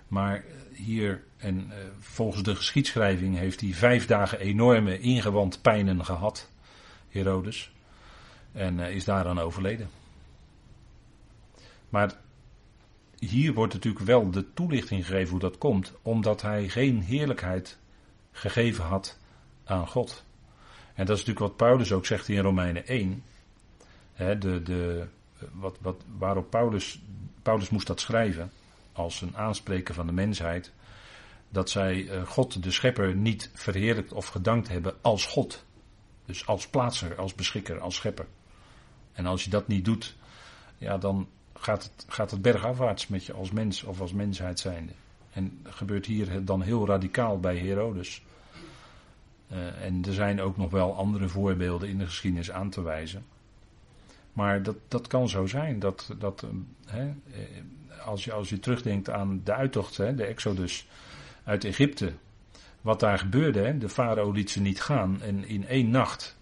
Maar hier, en uh, volgens de geschiedschrijving, heeft hij vijf dagen enorme ingewandpijnen gehad. Herodes. En is daaraan overleden. Maar hier wordt natuurlijk wel de toelichting gegeven hoe dat komt, omdat hij geen heerlijkheid gegeven had aan God. En dat is natuurlijk wat Paulus ook zegt in Romeinen 1. He, de, de, wat, wat, waarop Paulus, Paulus moest dat schrijven als een aanspreker van de mensheid. Dat zij uh, God, de schepper, niet verheerlijkt of gedankt hebben als God. Dus als plaatser, als beschikker, als schepper. En als je dat niet doet, ja, dan gaat het, gaat het bergafwaarts met je als mens of als mensheid zijnde. En gebeurt hier dan heel radicaal bij Herodes. Uh, en er zijn ook nog wel andere voorbeelden in de geschiedenis aan te wijzen. Maar dat, dat kan zo zijn. Dat, dat, uh, hè, eh, als, je, als je terugdenkt aan de uittocht, hè, de Exodus uit Egypte wat daar gebeurde. Hè? De farao liet ze niet gaan. En in één nacht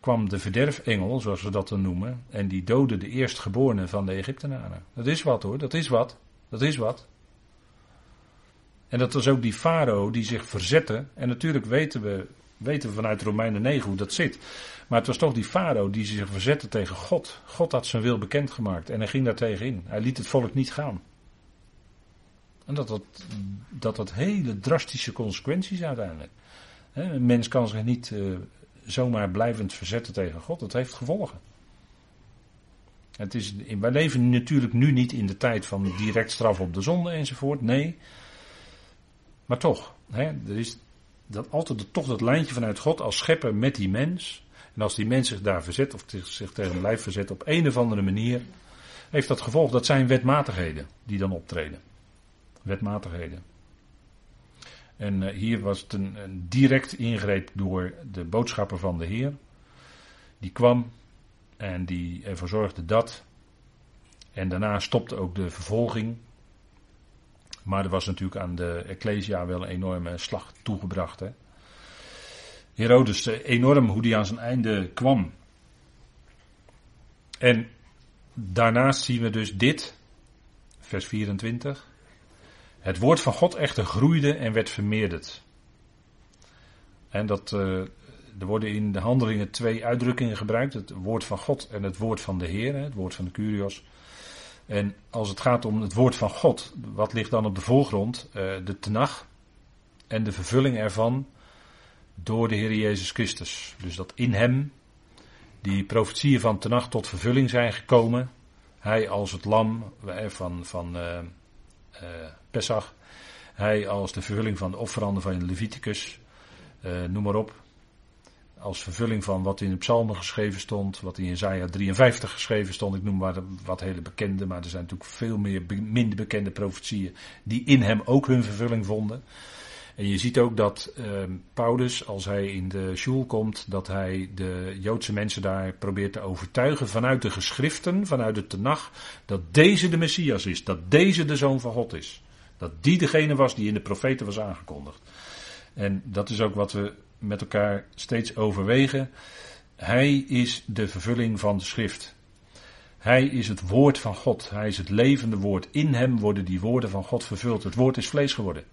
kwam de verderfengel, zoals we dat dan noemen, en die doodde de eerstgeborenen van de Egyptenaren. Dat is wat hoor, dat is wat. Dat is wat. En dat was ook die farao die zich verzette. En natuurlijk weten we, weten we vanuit Romeinen 9 hoe dat zit. Maar het was toch die farao die zich verzette tegen God. God had zijn wil bekendgemaakt en hij ging daar tegenin. Hij liet het volk niet gaan. En dat dat, dat, dat hele drastische consequenties uiteindelijk. een mens kan zich niet uh, zomaar blijvend verzetten tegen God. Dat heeft gevolgen. Het is, wij leven natuurlijk nu niet in de tijd van direct straf op de zonde enzovoort. Nee. Maar toch, hè, er is dat altijd toch dat lijntje vanuit God als schepper met die mens. En als die mens zich daar verzet of zich tegen een lijf verzet op een of andere manier, heeft dat gevolg. Dat zijn wetmatigheden die dan optreden. Wetmatigheden. En uh, hier was het een, een, direct ingreep door de boodschapper van de Heer. Die kwam en die ervoor zorgde dat. En daarna stopte ook de vervolging. Maar er was natuurlijk aan de Ecclesia wel een enorme slag toegebracht. Hè. Herodes, eh, enorm hoe die aan zijn einde kwam. En daarnaast zien we dus dit, vers 24. Het woord van God echter groeide en werd vermeerderd. En dat, uh, er worden in de handelingen twee uitdrukkingen gebruikt: het woord van God en het woord van de Heer, het woord van de Curios. En als het gaat om het woord van God, wat ligt dan op de voorgrond? Uh, de Tenach en de vervulling ervan door de Heer Jezus Christus. Dus dat in Hem die profetieën van Tenach tot vervulling zijn gekomen. Hij als het lam van, van uh, uh, Pesach. Hij als de vervulling van de offeranden van Leviticus. Noem maar op. Als vervulling van wat in de psalmen geschreven stond. Wat in Isaiah 53 geschreven stond. Ik noem maar wat hele bekende. Maar er zijn natuurlijk veel meer minder bekende profetieën. Die in hem ook hun vervulling vonden. En je ziet ook dat uh, Paulus, als hij in de Shul komt, dat hij de Joodse mensen daar probeert te overtuigen vanuit de geschriften, vanuit de Tenach, dat deze de Messias is, dat deze de Zoon van God is. Dat die degene was die in de profeten was aangekondigd. En dat is ook wat we met elkaar steeds overwegen. Hij is de vervulling van de schrift. Hij is het woord van God. Hij is het levende woord. In hem worden die woorden van God vervuld. Het woord is vlees geworden.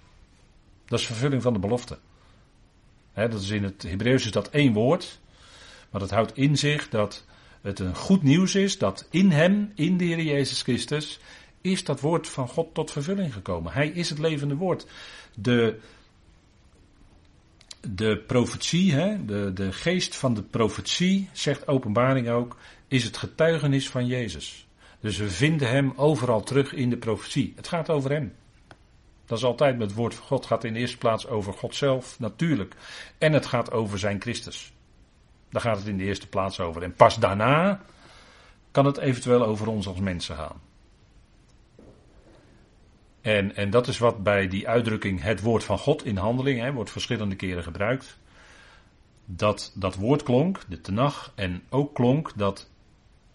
Dat is vervulling van de belofte. dat is in het Hebreeuws is dat één woord. Maar dat houdt in zich dat het een goed nieuws is dat in hem, in de Heer Jezus Christus, is dat woord van God tot vervulling gekomen. Hij is het levende woord. De, de profetie, hè, de, de geest van de profetie, zegt openbaring ook, is het getuigenis van Jezus. Dus we vinden hem overal terug in de profetie. Het gaat over hem. Dat is altijd met het woord van God. Gaat in de eerste plaats over God zelf, natuurlijk. En het gaat over zijn Christus. Daar gaat het in de eerste plaats over. En pas daarna kan het eventueel over ons als mensen gaan. En, en dat is wat bij die uitdrukking het woord van God in handeling, hè, wordt verschillende keren gebruikt. Dat dat woord klonk, de tenag, en ook klonk dat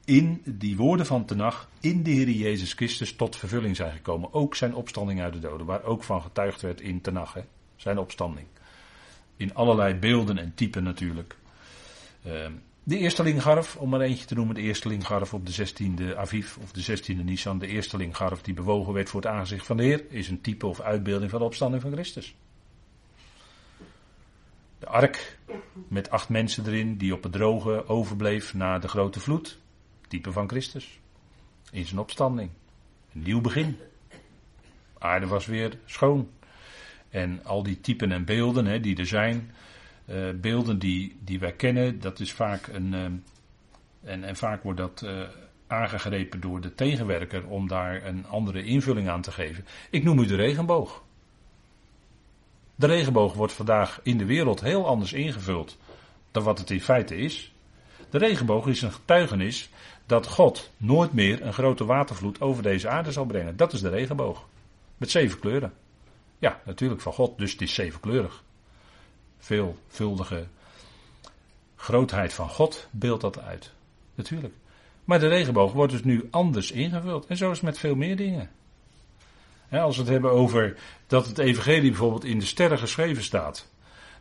in die woorden van Tenach, in de Heer Jezus Christus tot vervulling zijn gekomen. Ook zijn opstanding uit de doden, waar ook van getuigd werd in Tenach, hè, zijn opstanding. In allerlei beelden en typen natuurlijk. Uh, de eerstelingarf, om maar eentje te noemen, de eerstelingarf op de 16e Aviv of de 16e Nisan. De eerstelingarf die bewogen werd voor het aangezicht van de Heer, is een type of uitbeelding van de opstanding van Christus. De ark met acht mensen erin die op het droge overbleef na de grote vloed type van Christus. In zijn opstanding. Een nieuw begin. Aarde was weer schoon. En al die typen en beelden hè, die er zijn, uh, beelden die, die wij kennen, dat is vaak een. Uh, en, en vaak wordt dat uh, aangegrepen door de tegenwerker om daar een andere invulling aan te geven. Ik noem u de regenboog. De regenboog wordt vandaag in de wereld heel anders ingevuld dan wat het in feite is. De regenboog is een getuigenis dat God nooit meer een grote watervloed over deze aarde zal brengen. Dat is de regenboog. Met zeven kleuren. Ja, natuurlijk van God, dus het is zevenkleurig. Veelvuldige grootheid van God beeldt dat uit. Natuurlijk. Maar de regenboog wordt dus nu anders ingevuld. En zo is het met veel meer dingen. als we het hebben over dat het evangelie bijvoorbeeld in de sterren geschreven staat.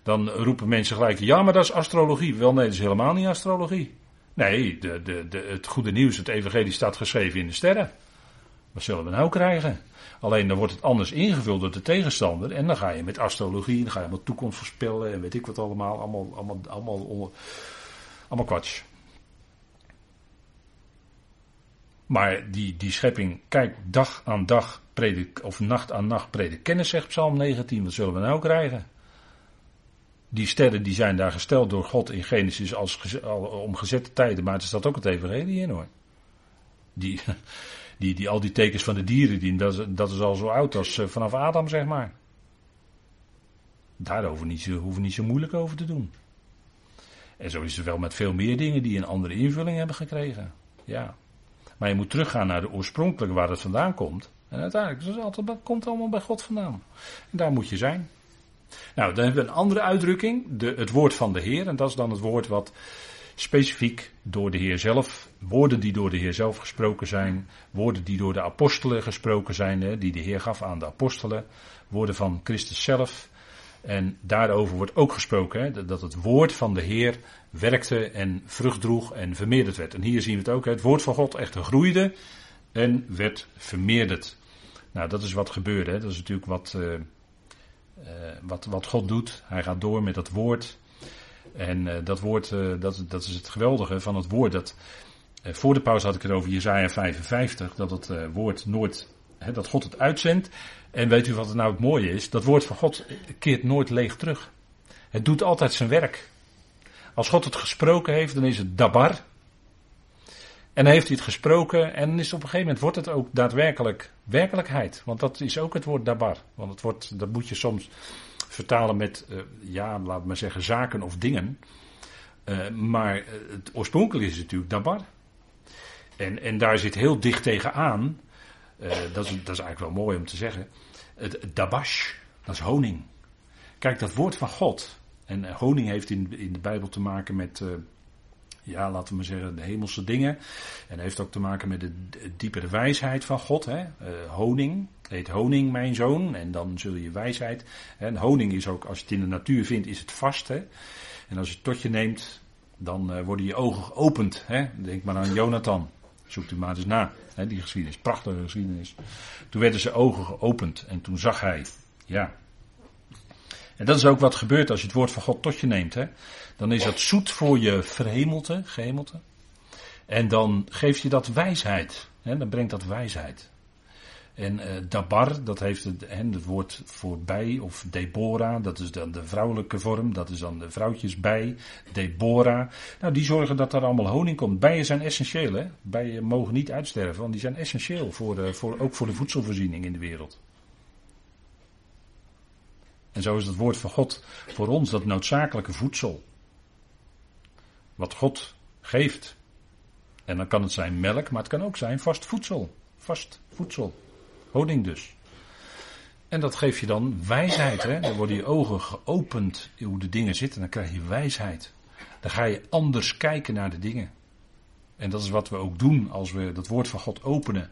Dan roepen mensen gelijk, ja, maar dat is astrologie. Wel, nee, dat is helemaal niet astrologie. Nee, de, de, de, het goede nieuws, het evangelie staat geschreven in de sterren. Wat zullen we nou krijgen? Alleen dan wordt het anders ingevuld door de tegenstander. En dan ga je met astrologie, dan ga je met toekomst voorspellen en weet ik wat allemaal. Allemaal, allemaal, allemaal, allemaal. Maar die, die schepping, kijk, dag aan dag predik, of nacht aan nacht predik kennis, zegt Psalm 19. Wat zullen we nou krijgen? Die sterren die zijn daar gesteld door God in Genesis als om gezette tijden, maar er staat ook het evangelie in hoor. Die, die, die, al die tekens van de dieren, die, dat, dat is al zo oud als eh, vanaf Adam, zeg maar. Daarover niet hoeven niet zo moeilijk over te doen. En zo is het wel met veel meer dingen die een andere invulling hebben gekregen. Ja. Maar je moet teruggaan naar de oorspronkelijke waar het vandaan komt. En uiteindelijk het altijd, komt allemaal bij God vandaan. En daar moet je zijn. Nou, dan hebben we een andere uitdrukking, de, het woord van de Heer. En dat is dan het woord wat specifiek door de Heer zelf, woorden die door de Heer zelf gesproken zijn, woorden die door de apostelen gesproken zijn, die de Heer gaf aan de apostelen, woorden van Christus zelf. En daarover wordt ook gesproken, hè, dat het woord van de Heer werkte en vrucht droeg en vermeerderd werd. En hier zien we het ook, het woord van God echt groeide en werd vermeerderd. Nou, dat is wat gebeurde. Hè. Dat is natuurlijk wat, uh, wat, wat God doet. Hij gaat door met dat woord. En uh, dat woord, dat, dat is het geweldige van het woord. Dat, voor de pauze had ik het over Jezaja 55, dat het woord nooit, dat God het uitzendt. En weet u wat het nou het mooie is? Dat woord van God keert nooit leeg terug. Het doet altijd zijn werk. Als God het gesproken heeft, dan is het dabar. En dan heeft hij het gesproken en is op een gegeven moment wordt het ook daadwerkelijk werkelijkheid. Want dat is ook het woord dabar. Want het wordt, dat moet je soms vertalen met, uh, ja, laat maar zeggen, zaken of dingen. Uh, maar het oorspronkelijk is natuurlijk dabar. En, en daar zit heel dicht tegenaan, uh, dat, is, dat is eigenlijk wel mooi om te zeggen, het, dabash, dat is honing. Kijk, dat woord van God, en honing heeft in, in de Bijbel te maken met ja, laten we maar zeggen, de hemelse dingen. En heeft ook te maken met de diepere wijsheid van God. Hè? Honing, heet honing mijn zoon, en dan zul je wijsheid. Honing is ook, als je het in de natuur vindt, is het vast. Hè? En als je het tot je neemt, dan uh, worden je ogen geopend. Hè? Denk maar aan Jonathan. Zoekt u maar eens na, hè? die geschiedenis, prachtige geschiedenis. Toen werden zijn ogen geopend en toen zag hij, ja. En dat is ook wat gebeurt als je het woord van God tot je neemt. Hè? Dan is dat zoet voor je verhemelte, gehemelte. En dan geeft je dat wijsheid. Hè, dan brengt dat wijsheid. En uh, dabar, dat heeft het, hè, het woord voor bij, of Deborah, dat is dan de vrouwelijke vorm, dat is dan de vrouwtjes bij, Deborah. Nou, die zorgen dat er allemaal honing komt. Bijen zijn essentieel, hè. Bijen mogen niet uitsterven, want die zijn essentieel, voor, uh, voor, ook voor de voedselvoorziening in de wereld. En zo is het woord van God voor ons dat noodzakelijke voedsel wat God geeft. En dan kan het zijn melk, maar het kan ook zijn vast voedsel. Vast voedsel. Honing dus. En dat geeft je dan wijsheid. Hè? Dan worden je ogen geopend hoe de dingen zitten. Dan krijg je wijsheid. Dan ga je anders kijken naar de dingen. En dat is wat we ook doen als we dat woord van God openen.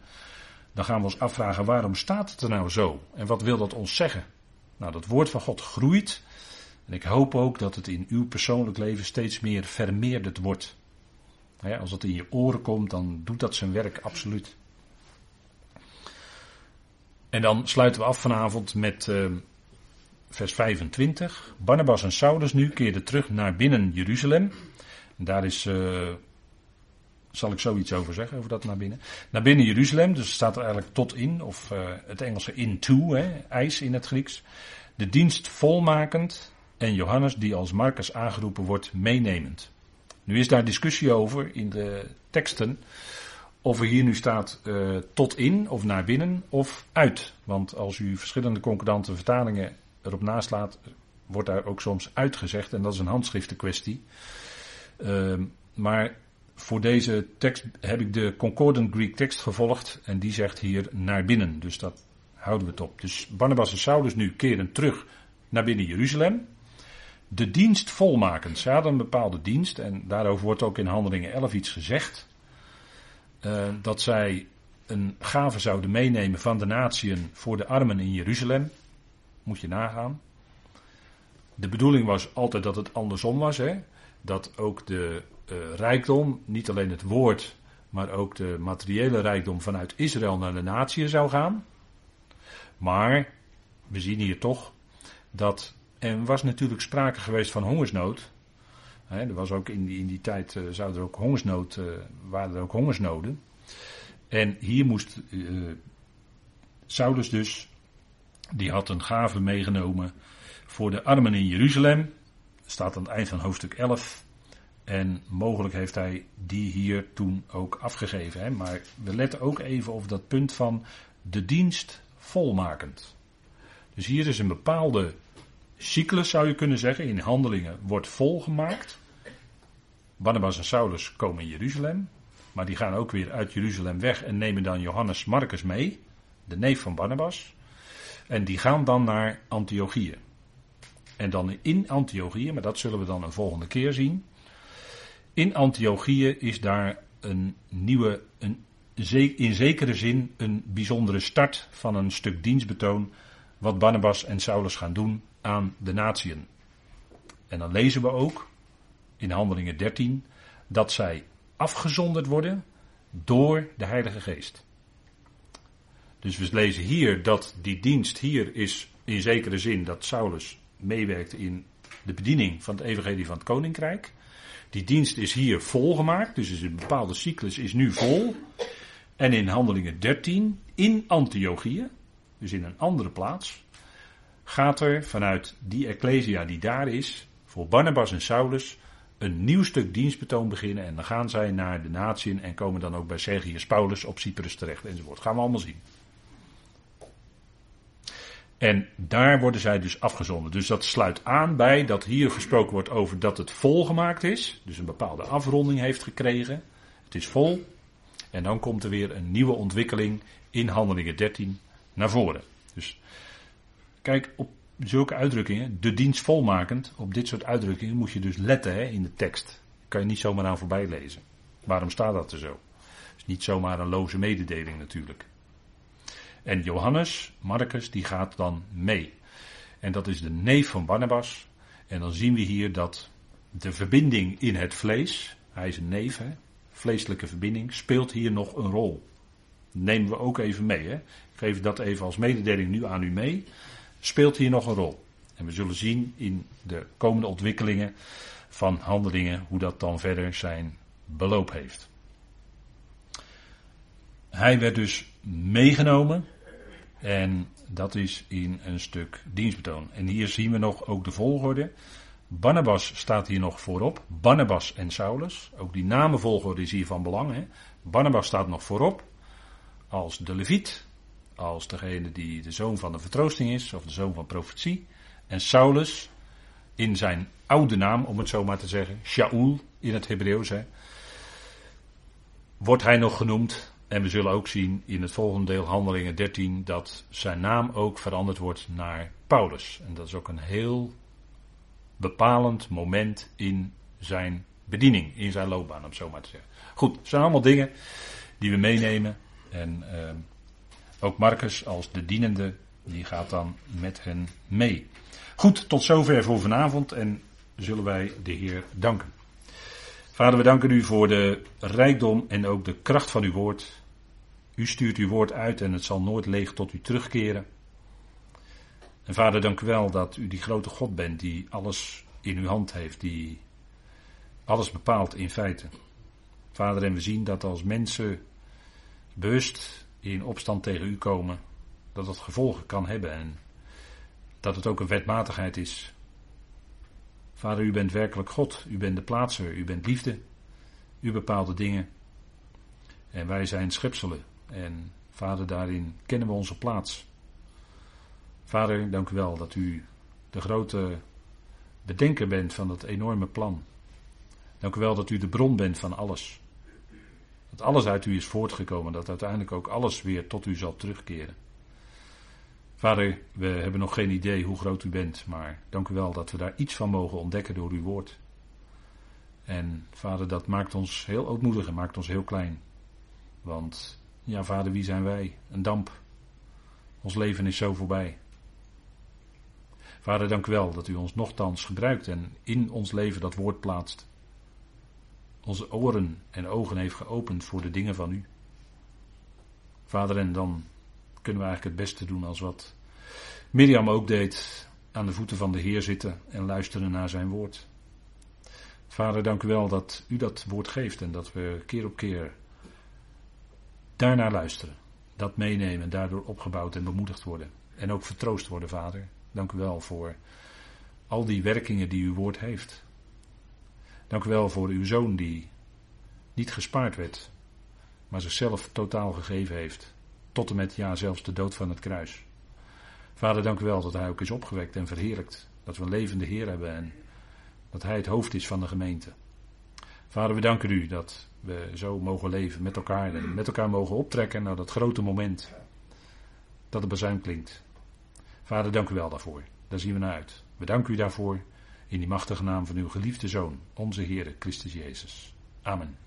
Dan gaan we ons afvragen waarom staat het er nou zo? En wat wil dat ons zeggen? Nou, dat woord van God groeit. En ik hoop ook dat het in uw persoonlijk leven steeds meer vermeerderd wordt. als het in je oren komt, dan doet dat zijn werk absoluut. En dan sluiten we af vanavond met uh, vers 25. Barnabas en Saulus nu keerden terug naar binnen Jeruzalem. En daar is, uh, zal ik zoiets over zeggen, over dat naar binnen. Naar binnen Jeruzalem, dus staat er eigenlijk tot in, of uh, het Engelse into, hè, ijs in het Grieks. De dienst volmakend en Johannes die als Marcus aangeroepen wordt meenemend. Nu is daar discussie over in de teksten of er hier nu staat uh, tot in of naar binnen of uit. Want als u verschillende concordante vertalingen erop naslaat, wordt daar ook soms uitgezegd en dat is een handschriftenkwestie. Uh, maar voor deze tekst heb ik de Concordant Greek tekst gevolgd en die zegt hier naar binnen. Dus dat houden we het op. Dus Barnabas en Saulus nu keren terug naar binnen Jeruzalem de dienst volmaken. Ze hadden een bepaalde dienst en daarover wordt ook in Handelingen 11 iets gezegd. Uh, dat zij een gave zouden meenemen van de natieën voor de armen in Jeruzalem. Moet je nagaan. de bedoeling was altijd dat het andersom was. Hè? Dat ook de uh, rijkdom, niet alleen het woord, maar ook de materiële rijkdom vanuit Israël naar de natie zou gaan. Maar we zien hier toch dat er was natuurlijk sprake geweest van hongersnood. Er was ook in die, in die tijd zou er ook hongersnood, uh, waren er ook hongersnoden. En hier moest uh, Saulus dus, die had een gave meegenomen voor de armen in Jeruzalem. Staat aan het eind van hoofdstuk 11. En mogelijk heeft hij die hier toen ook afgegeven. Hè? Maar we letten ook even op dat punt van de dienst volmakend. Dus hier is een bepaalde cyclus, zou je kunnen zeggen, in handelingen wordt volgemaakt. Barnabas en Saulus komen in Jeruzalem. Maar die gaan ook weer uit Jeruzalem weg en nemen dan Johannes Marcus mee, de neef van Barnabas. En die gaan dan naar Antiochië. En dan in Antiochië, maar dat zullen we dan een volgende keer zien. In Antiochië is daar een nieuwe, een, in zekere zin een bijzondere start van een stuk dienstbetoon. Wat Barnabas en Saulus gaan doen aan de natieën. En dan lezen we ook in Handelingen 13 dat zij afgezonderd worden door de Heilige Geest. Dus we lezen hier dat die dienst hier is in zekere zin dat Saulus meewerkt in de bediening van het evangelie van het koninkrijk. Die dienst is hier volgemaakt, dus een bepaalde cyclus is nu vol. En in Handelingen 13, in Antiochië, dus in een andere plaats, gaat er vanuit die ecclesia die daar is, voor Barnabas en Saulus, een nieuw stuk dienstbetoon beginnen. En dan gaan zij naar de natieën en komen dan ook bij Sergius Paulus op Cyprus terecht enzovoort. Gaan we allemaal zien. En daar worden zij dus afgezonden. Dus dat sluit aan bij dat hier gesproken wordt over dat het volgemaakt is. Dus een bepaalde afronding heeft gekregen. Het is vol. En dan komt er weer een nieuwe ontwikkeling in Handelingen 13 naar voren. Dus kijk, op zulke uitdrukkingen, de dienst volmakend, op dit soort uitdrukkingen moet je dus letten hè, in de tekst. Kan je niet zomaar aan voorbij lezen. Waarom staat dat er zo? Is niet zomaar een loze mededeling natuurlijk. En Johannes, Marcus, die gaat dan mee. En dat is de neef van Barnabas. En dan zien we hier dat de verbinding in het vlees, hij is een neef, hè, vleeselijke verbinding, speelt hier nog een rol. Nemen we ook even mee. Hè. Geef dat even als mededeling nu aan u mee. Speelt hier nog een rol. En we zullen zien in de komende ontwikkelingen van handelingen hoe dat dan verder zijn beloop heeft. Hij werd dus meegenomen en dat is in een stuk dienstbetoon. En hier zien we nog ook de volgorde. Barnabas staat hier nog voorop. Barnabas en Saulus. Ook die namenvolgorde is hier van belang. Hè? Barnabas staat nog voorop. Als de leviet. Als degene die de zoon van de vertroosting is. Of de zoon van profetie. En Saulus in zijn oude naam, om het zo maar te zeggen. Shaul in het Hebreeuws. Wordt hij nog genoemd en we zullen ook zien in het volgende deel, Handelingen 13, dat zijn naam ook veranderd wordt naar Paulus. En dat is ook een heel bepalend moment in zijn bediening, in zijn loopbaan, om zo maar te zeggen. Goed, het zijn allemaal dingen die we meenemen. En uh, ook Marcus als de dienende, die gaat dan met hen mee. Goed, tot zover voor vanavond en zullen wij de Heer danken. Vader, we danken u voor de rijkdom en ook de kracht van uw woord. U stuurt uw woord uit en het zal nooit leeg tot u terugkeren. En vader, dank u wel dat u die grote God bent die alles in uw hand heeft, die alles bepaalt in feite. Vader, en we zien dat als mensen bewust in opstand tegen u komen, dat dat gevolgen kan hebben en dat het ook een wetmatigheid is. Vader, u bent werkelijk God, u bent de plaatser, u bent liefde, u bepaalt de dingen. En wij zijn schepselen. En vader, daarin kennen we onze plaats. Vader, dank u wel dat u de grote bedenker bent van dat enorme plan. Dank u wel dat u de bron bent van alles. Dat alles uit u is voortgekomen, dat uiteindelijk ook alles weer tot u zal terugkeren. Vader, we hebben nog geen idee hoe groot u bent, maar dank u wel dat we daar iets van mogen ontdekken door uw woord. En vader, dat maakt ons heel ootmoedig en maakt ons heel klein. Want, ja vader, wie zijn wij? Een damp. Ons leven is zo voorbij. Vader, dank u wel dat u ons nogthans gebruikt en in ons leven dat woord plaatst. Onze oren en ogen heeft geopend voor de dingen van u. Vader, en dan kunnen we eigenlijk het beste doen als wat Mirjam ook deed, aan de voeten van de Heer zitten en luisteren naar zijn woord. Vader, dank u wel dat u dat woord geeft en dat we keer op keer daarnaar luisteren. Dat meenemen en daardoor opgebouwd en bemoedigd worden. En ook vertroost worden, Vader. Dank u wel voor al die werkingen die uw woord heeft. Dank u wel voor uw zoon die niet gespaard werd, maar zichzelf totaal gegeven heeft. Tot en met, ja, zelfs de dood van het kruis. Vader, dank u wel dat hij ook is opgewekt en verheerlijkt. Dat we een levende Heer hebben en dat hij het hoofd is van de gemeente. Vader, we danken u dat we zo mogen leven met elkaar en met elkaar mogen optrekken naar dat grote moment dat de bazuin klinkt. Vader, dank u wel daarvoor. Daar zien we naar uit. We danken u daarvoor in die machtige naam van uw geliefde Zoon, onze Heer Christus Jezus. Amen.